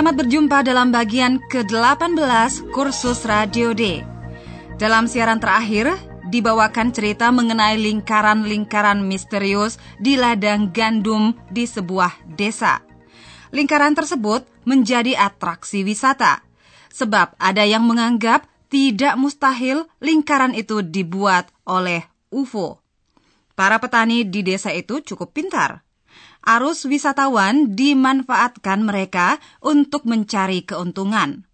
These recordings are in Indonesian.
Selamat berjumpa dalam bagian ke-18 kursus Radio D. Dalam siaran terakhir, dibawakan cerita mengenai lingkaran-lingkaran misterius di ladang gandum di sebuah desa. Lingkaran tersebut menjadi atraksi wisata, sebab ada yang menganggap tidak mustahil lingkaran itu dibuat oleh UFO. Para petani di desa itu cukup pintar arus wisatawan dimanfaatkan mereka untuk mencari keuntungan.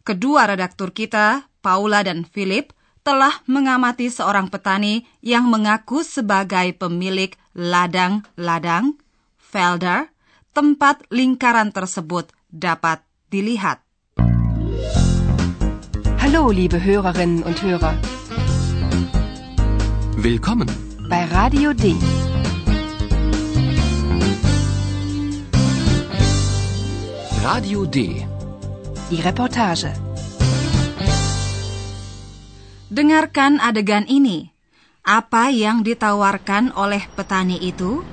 Kedua redaktur kita, Paula dan Philip, telah mengamati seorang petani yang mengaku sebagai pemilik ladang-ladang, felder, tempat lingkaran tersebut dapat dilihat. Hallo, liebe Hörerinnen und Hörer. Willkommen bei Radio D. Radio D. Die Reportage. Dengarkan adegan ini. Apa yang ditawarkan oleh petani itu?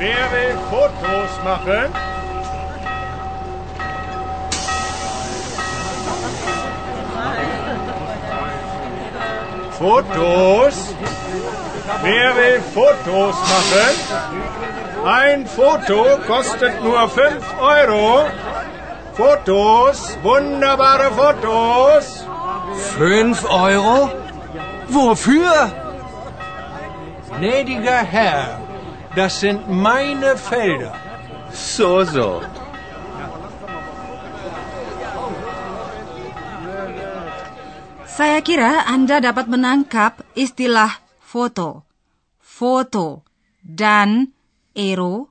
Wer will Fotos machen? Fotos? Wer will Fotos machen? Ein Foto kostet nur 5 Euro. Fotos, wunderbare Fotos. Fünf Euro? Wofür? Gnädiger Herr, das sind meine Felder. So, so. Saya kira Anda dapat menangkap istilah foto, foto, dan ero,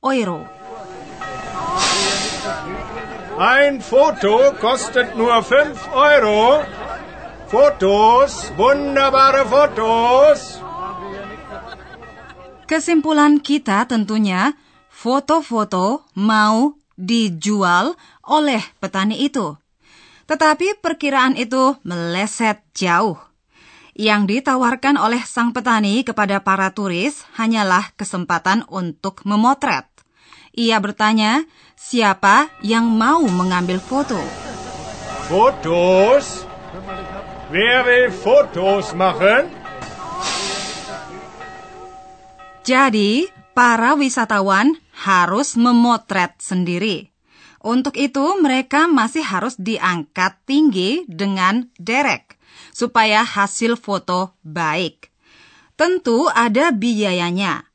euro. Ein Foto kostet nur 5 Euro. Fotos, wunderbare Fotos. Kesimpulan kita tentunya foto-foto mau dijual oleh petani itu. Tetapi perkiraan itu meleset jauh. Yang ditawarkan oleh sang petani kepada para turis hanyalah kesempatan untuk memotret. Ia bertanya, siapa yang mau mengambil foto? Fotos? Wer will Fotos machen? Jadi, para wisatawan harus memotret sendiri. Untuk itu, mereka masih harus diangkat tinggi dengan derek supaya hasil foto baik. Tentu ada biayanya.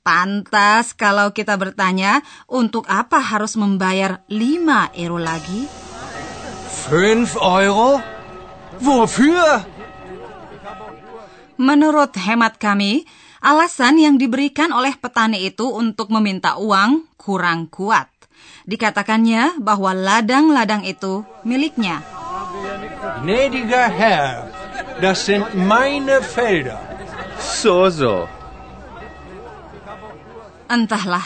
Pantas kalau kita bertanya, untuk apa harus membayar 5 euro lagi? Fünf Euro? Wofür? Menurut hemat kami, alasan yang diberikan oleh petani itu untuk meminta uang kurang kuat. Dikatakannya bahwa ladang-ladang itu miliknya. Gnädiger Herr, das sind meine Felder. So, so. Entahlah,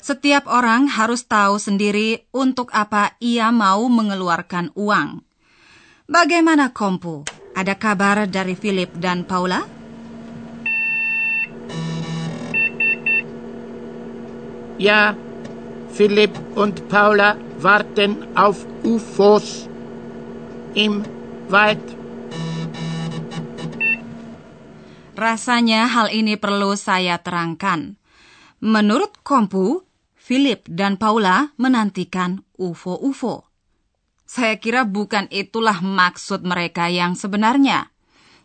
setiap orang harus tahu sendiri untuk apa ia mau mengeluarkan uang. Bagaimana Kompu? Ada kabar dari Philip dan Paula? Ja, Philipp und Paula warten auf UFOs im Wald. Rasanya hal ini perlu saya terangkan. Menurut Kompu, Philip dan Paula menantikan UFO-UFO. Saya kira bukan itulah maksud mereka yang sebenarnya.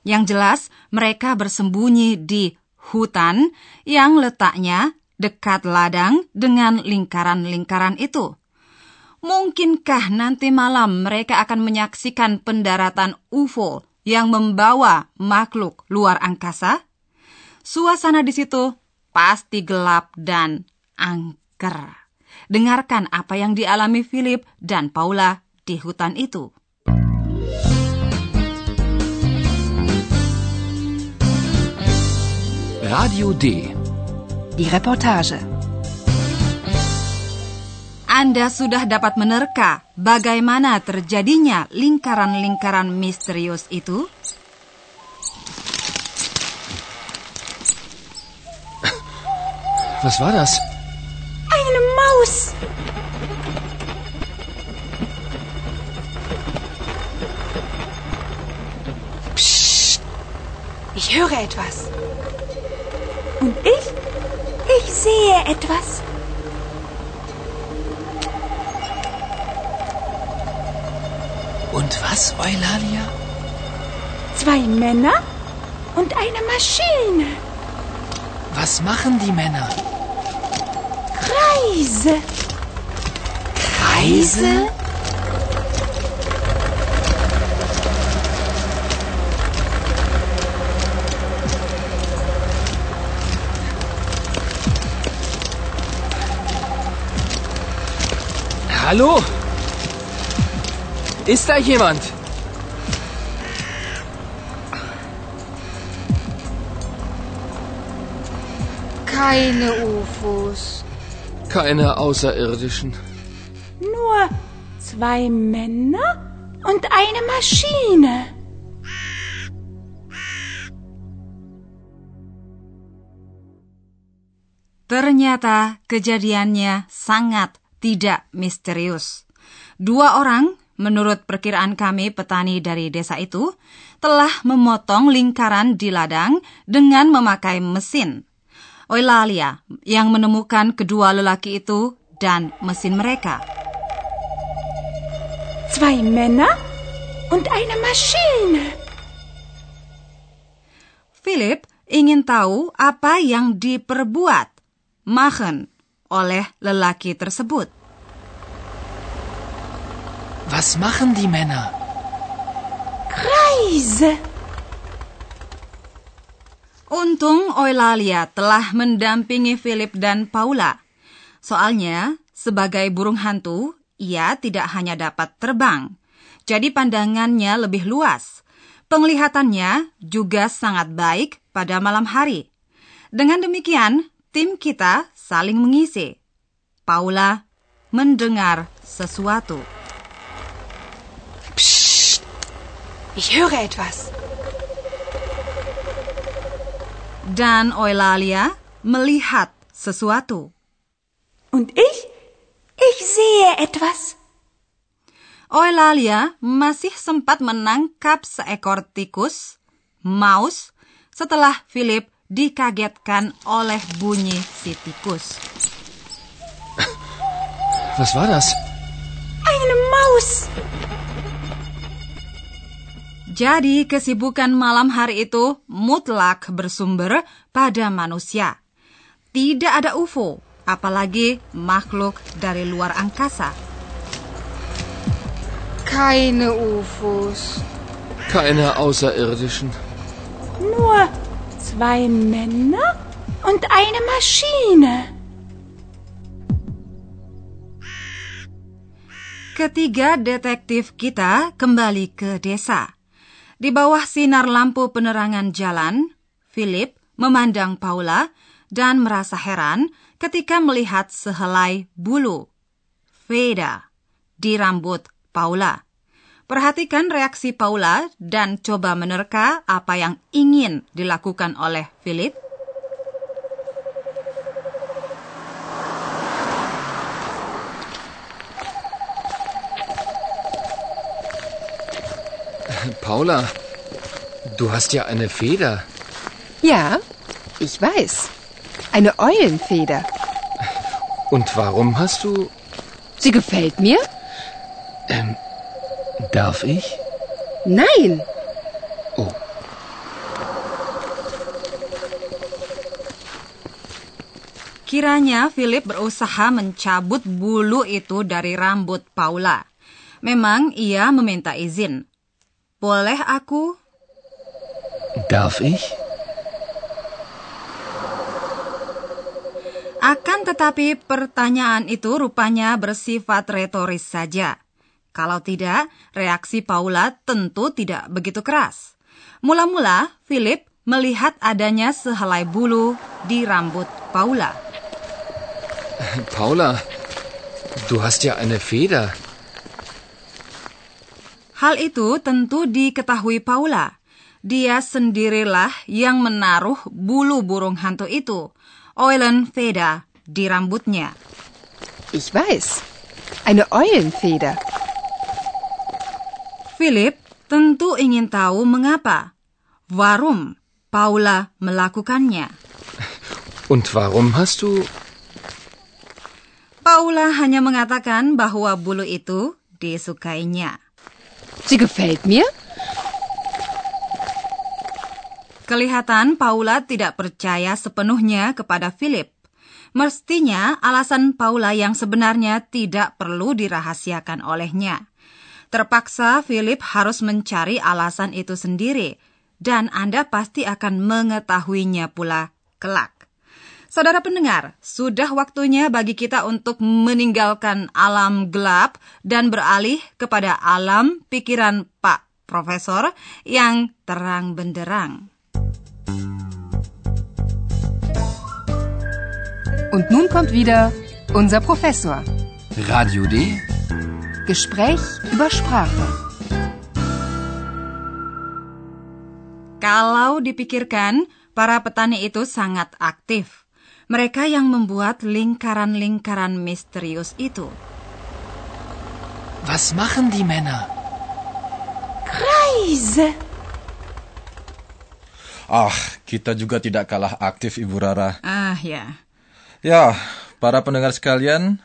Yang jelas, mereka bersembunyi di hutan yang letaknya dekat ladang dengan lingkaran-lingkaran itu. Mungkinkah nanti malam mereka akan menyaksikan pendaratan UFO yang membawa makhluk luar angkasa? Suasana di situ pasti gelap dan angker. Dengarkan apa yang dialami Philip dan Paula di hutan itu. Radio D. Die Reportage. Anda sudah dapat menerka bagaimana terjadinya lingkaran-lingkaran misterius itu? Was war das? Eine Maus. Psst. Ich höre etwas. Und ich? Ich sehe etwas. Und was, Eulalia? Zwei Männer und eine Maschine. Was machen die Männer? Kreise. Kreise? Hallo? Ist da jemand? Keine UFOs. Keine Außerirdischen. Nur zwei Männer und eine Maschine. Ternyata kejadiannya sangat tidak misterius. Dua orang, menurut perkiraan kami petani dari desa itu, telah memotong lingkaran di ladang dengan memakai mesin. Eulalia yang menemukan kedua lelaki itu dan mesin mereka. Zwei Männer und eine Maschine. Philip ingin tahu apa yang diperbuat, machen, oleh lelaki tersebut. Was machen die Männer? Kreise. Untung Eulalia telah mendampingi Philip dan Paula. Soalnya, sebagai burung hantu, ia tidak hanya dapat terbang. Jadi pandangannya lebih luas. Penglihatannya juga sangat baik pada malam hari. Dengan demikian, tim kita saling mengisi. Paula mendengar sesuatu. Psst. Ich höre etwas. Dan Eulalia melihat sesuatu. Und ich? Ich sehe etwas. Eulalia masih sempat menangkap seekor tikus, maus, setelah Philip dikagetkan oleh bunyi si tikus. Was war das? Eine Maus. Jadi kesibukan malam hari itu mutlak bersumber pada manusia. Tidak ada UFO, apalagi makhluk dari luar angkasa. Keine UFOs. Keine Außerirdischen. Nur zwei Männer und eine Maschine. Ketiga detektif kita kembali ke desa. Di bawah sinar lampu penerangan jalan, Philip memandang Paula dan merasa heran ketika melihat sehelai bulu, Veda, di rambut Paula. Perhatikan reaksi Paula dan coba menerka apa yang ingin dilakukan oleh Philip. Paula, du hast ja eine Feder. Ja, ich weiß. Eine Eulenfeder. Und warum hast du... Sie gefällt mir? Ähm, darf ich? Nein. Oh. Kiranya Philip berusaha mencabut bulu itu dari rambut Paula. Memang ia meminta izin. Boleh aku? Darf ich? Akan tetapi pertanyaan itu rupanya bersifat retoris saja. Kalau tidak, reaksi Paula tentu tidak begitu keras. Mula-mula, Philip melihat adanya sehelai bulu di rambut Paula. Paula, du hast ja eine Feder. Hal itu tentu diketahui Paula. Dia sendirilah yang menaruh bulu burung hantu itu, Eulenfeder, di rambutnya. Ich weiß. Eine Eulenfeder. Philip tentu ingin tahu mengapa. Warum Paula melakukannya. Und warum hast du... Paula hanya mengatakan bahwa bulu itu disukainya. Sie gefällt mir? Kelihatan Paula tidak percaya sepenuhnya kepada Philip. Mestinya alasan Paula yang sebenarnya tidak perlu dirahasiakan olehnya. Terpaksa Philip harus mencari alasan itu sendiri, dan Anda pasti akan mengetahuinya pula kelak. Saudara pendengar, sudah waktunya bagi kita untuk meninggalkan alam gelap dan beralih kepada alam pikiran Pak Profesor yang terang benderang. Und nun kommt wieder unser Professor. Radio D? Gespräch über Sprache. Kalau dipikirkan, para petani itu sangat aktif. Mereka yang membuat lingkaran-lingkaran misterius itu. Was machen die Männer? Kreise. Ah, kita juga tidak kalah aktif, Ibu Rara. Ah ya, Ya, para pendengar sekalian,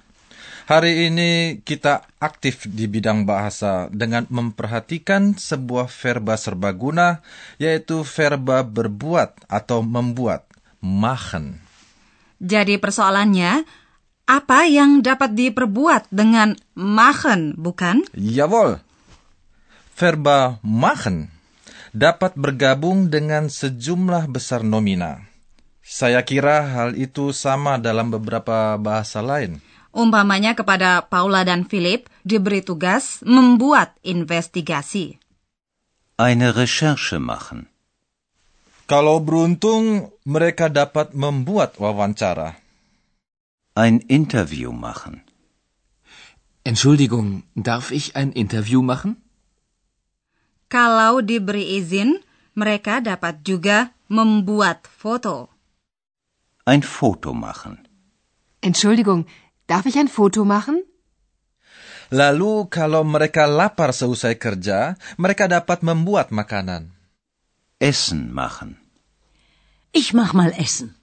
hari ini kita aktif di bidang bahasa dengan memperhatikan sebuah verba serbaguna, yaitu verba berbuat atau membuat, machen. Jadi persoalannya, apa yang dapat diperbuat dengan machen, bukan? Jawohl. Verba machen dapat bergabung dengan sejumlah besar nomina. Saya kira hal itu sama dalam beberapa bahasa lain. Umpamanya kepada Paula dan Philip diberi tugas membuat investigasi. Eine Recherche machen. Kalau beruntung, mereka dapat membuat wawancara. Ein Interview machen. Entschuldigung, darf ich ein Interview machen? Kalau diberi izin, mereka dapat juga membuat foto. Ein Foto machen. Entschuldigung, darf ich ein Foto machen? Lalu kalau mereka lapar seusai kerja, mereka dapat membuat makanan. Essen machen. Ich mach mal Essen.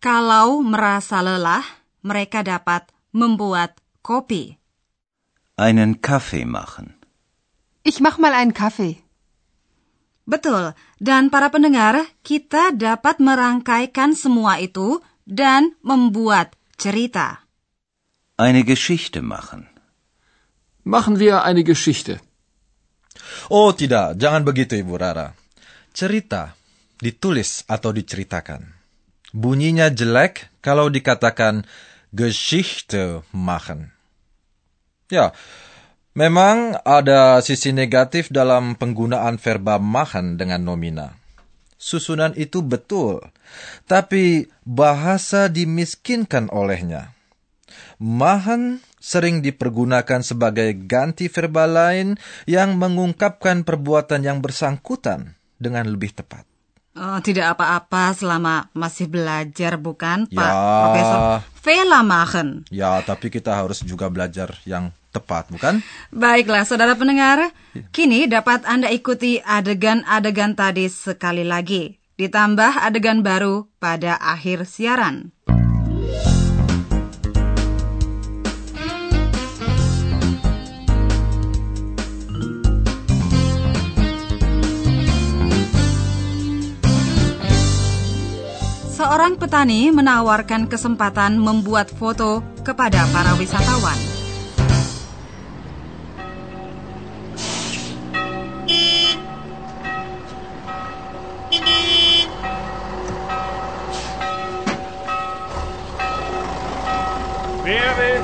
Kalau merasa lelah, mereka dapat membuat kopi. Einen Kaffee machen. Ich mach mal einen Kaffee. Betul, dan para pendengar, kita dapat merangkaikan semua itu dan membuat cerita. Eine Geschichte machen. Machen wir eine Geschichte. Oh tidak, jangan begitu Ibu Rara. Cerita ditulis atau diceritakan. Bunyinya jelek kalau dikatakan Geschichte machen. Ya, memang ada sisi negatif dalam penggunaan verba machen dengan nomina. Susunan itu betul, tapi bahasa dimiskinkan olehnya. Machen sering dipergunakan sebagai ganti verba lain yang mengungkapkan perbuatan yang bersangkutan dengan lebih tepat. Oh, tidak apa-apa selama masih belajar, bukan, Pak Ya. Profesor? Vela machen. Ya, tapi kita harus juga belajar yang tepat, bukan? Baiklah, saudara pendengar, kini dapat Anda ikuti adegan-adegan tadi sekali lagi, ditambah adegan baru pada akhir siaran. Seorang petani menawarkan kesempatan membuat foto kepada para wisatawan.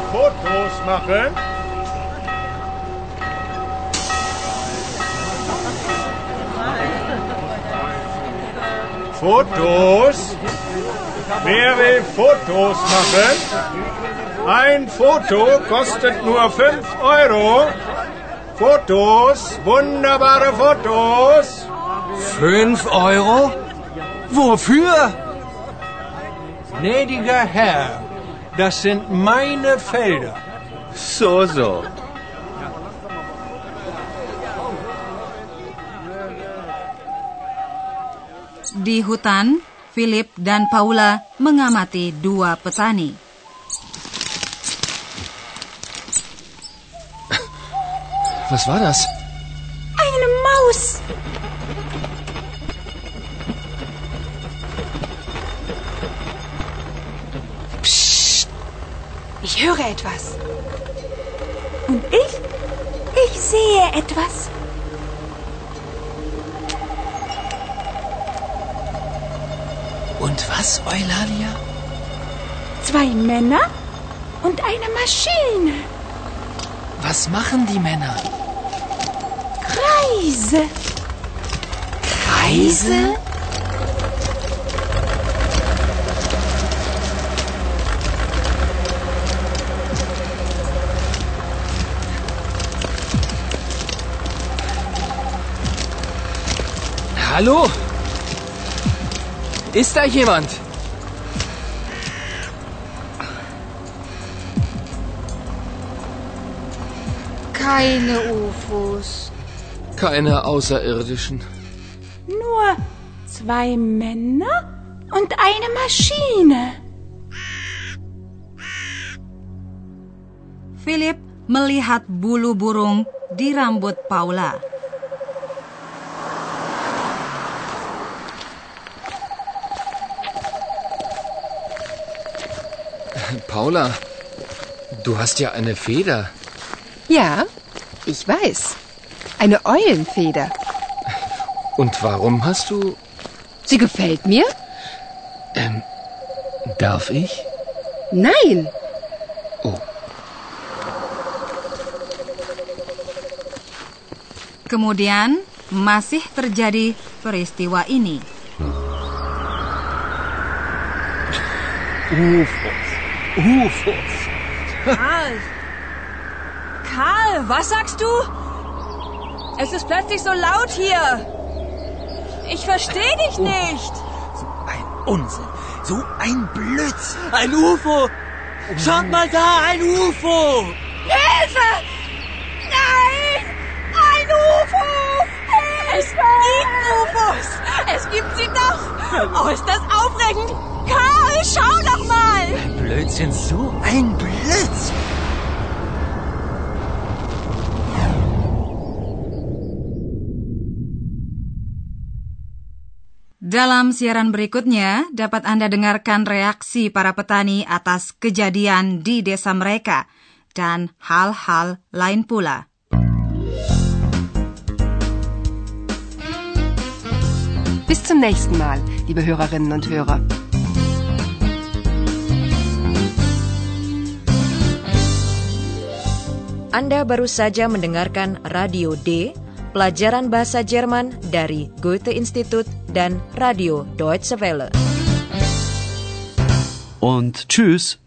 Fotos? Fotos? Wer will Fotos machen? Ein Foto kostet nur 5 Euro. Fotos, wunderbare Fotos. Fünf Euro? Wofür? Gnädiger Herr, das sind meine Felder. So, so. Di hutan, Philip dan Paula mengamati dua petani. Was war das? Eine Maus. Psst. Ich höre etwas. Und ich? Ich sehe etwas. Was, Eulalia? Zwei Männer und eine Maschine. Was machen die Männer? Kreise. Kreise? Hallo? Ist da jemand? Keine UFOs. Keine Außerirdischen. Nur zwei Männer und eine Maschine. Philip melihat bulu burung di rambut Paula. Paula, du hast ja eine Feder. Ja, ich weiß. Eine Eulenfeder. Und warum hast du... Sie gefällt mir? Ähm, darf ich? Nein. Oh. Kemudian masih terjadi peristiwa ini. UFOs. UFOs. Karl! Karl, was sagst du? Es ist plötzlich so laut hier. Ich verstehe dich nicht. So ein Unsinn. So ein Blödsinn. Ein UFO. Schaut mal da, ein UFO. Hilfe! Nein! Ein UFO! Es gibt UFOs. Es gibt sie doch. Oh, ist das aufregend. Karl, schau doch mal. Ein Blödsinn, so ein Blödsinn. Dalam siaran berikutnya dapat Anda dengarkan reaksi para petani atas kejadian di desa mereka dan hal-hal lain pula. Bis zum nächsten Mal, liebe Hörerinnen und Hörer. Anda baru saja mendengarkan Radio D, pelajaran bahasa Jerman dari Goethe Institut dan Radio Deutsche Welle. Und tschüss.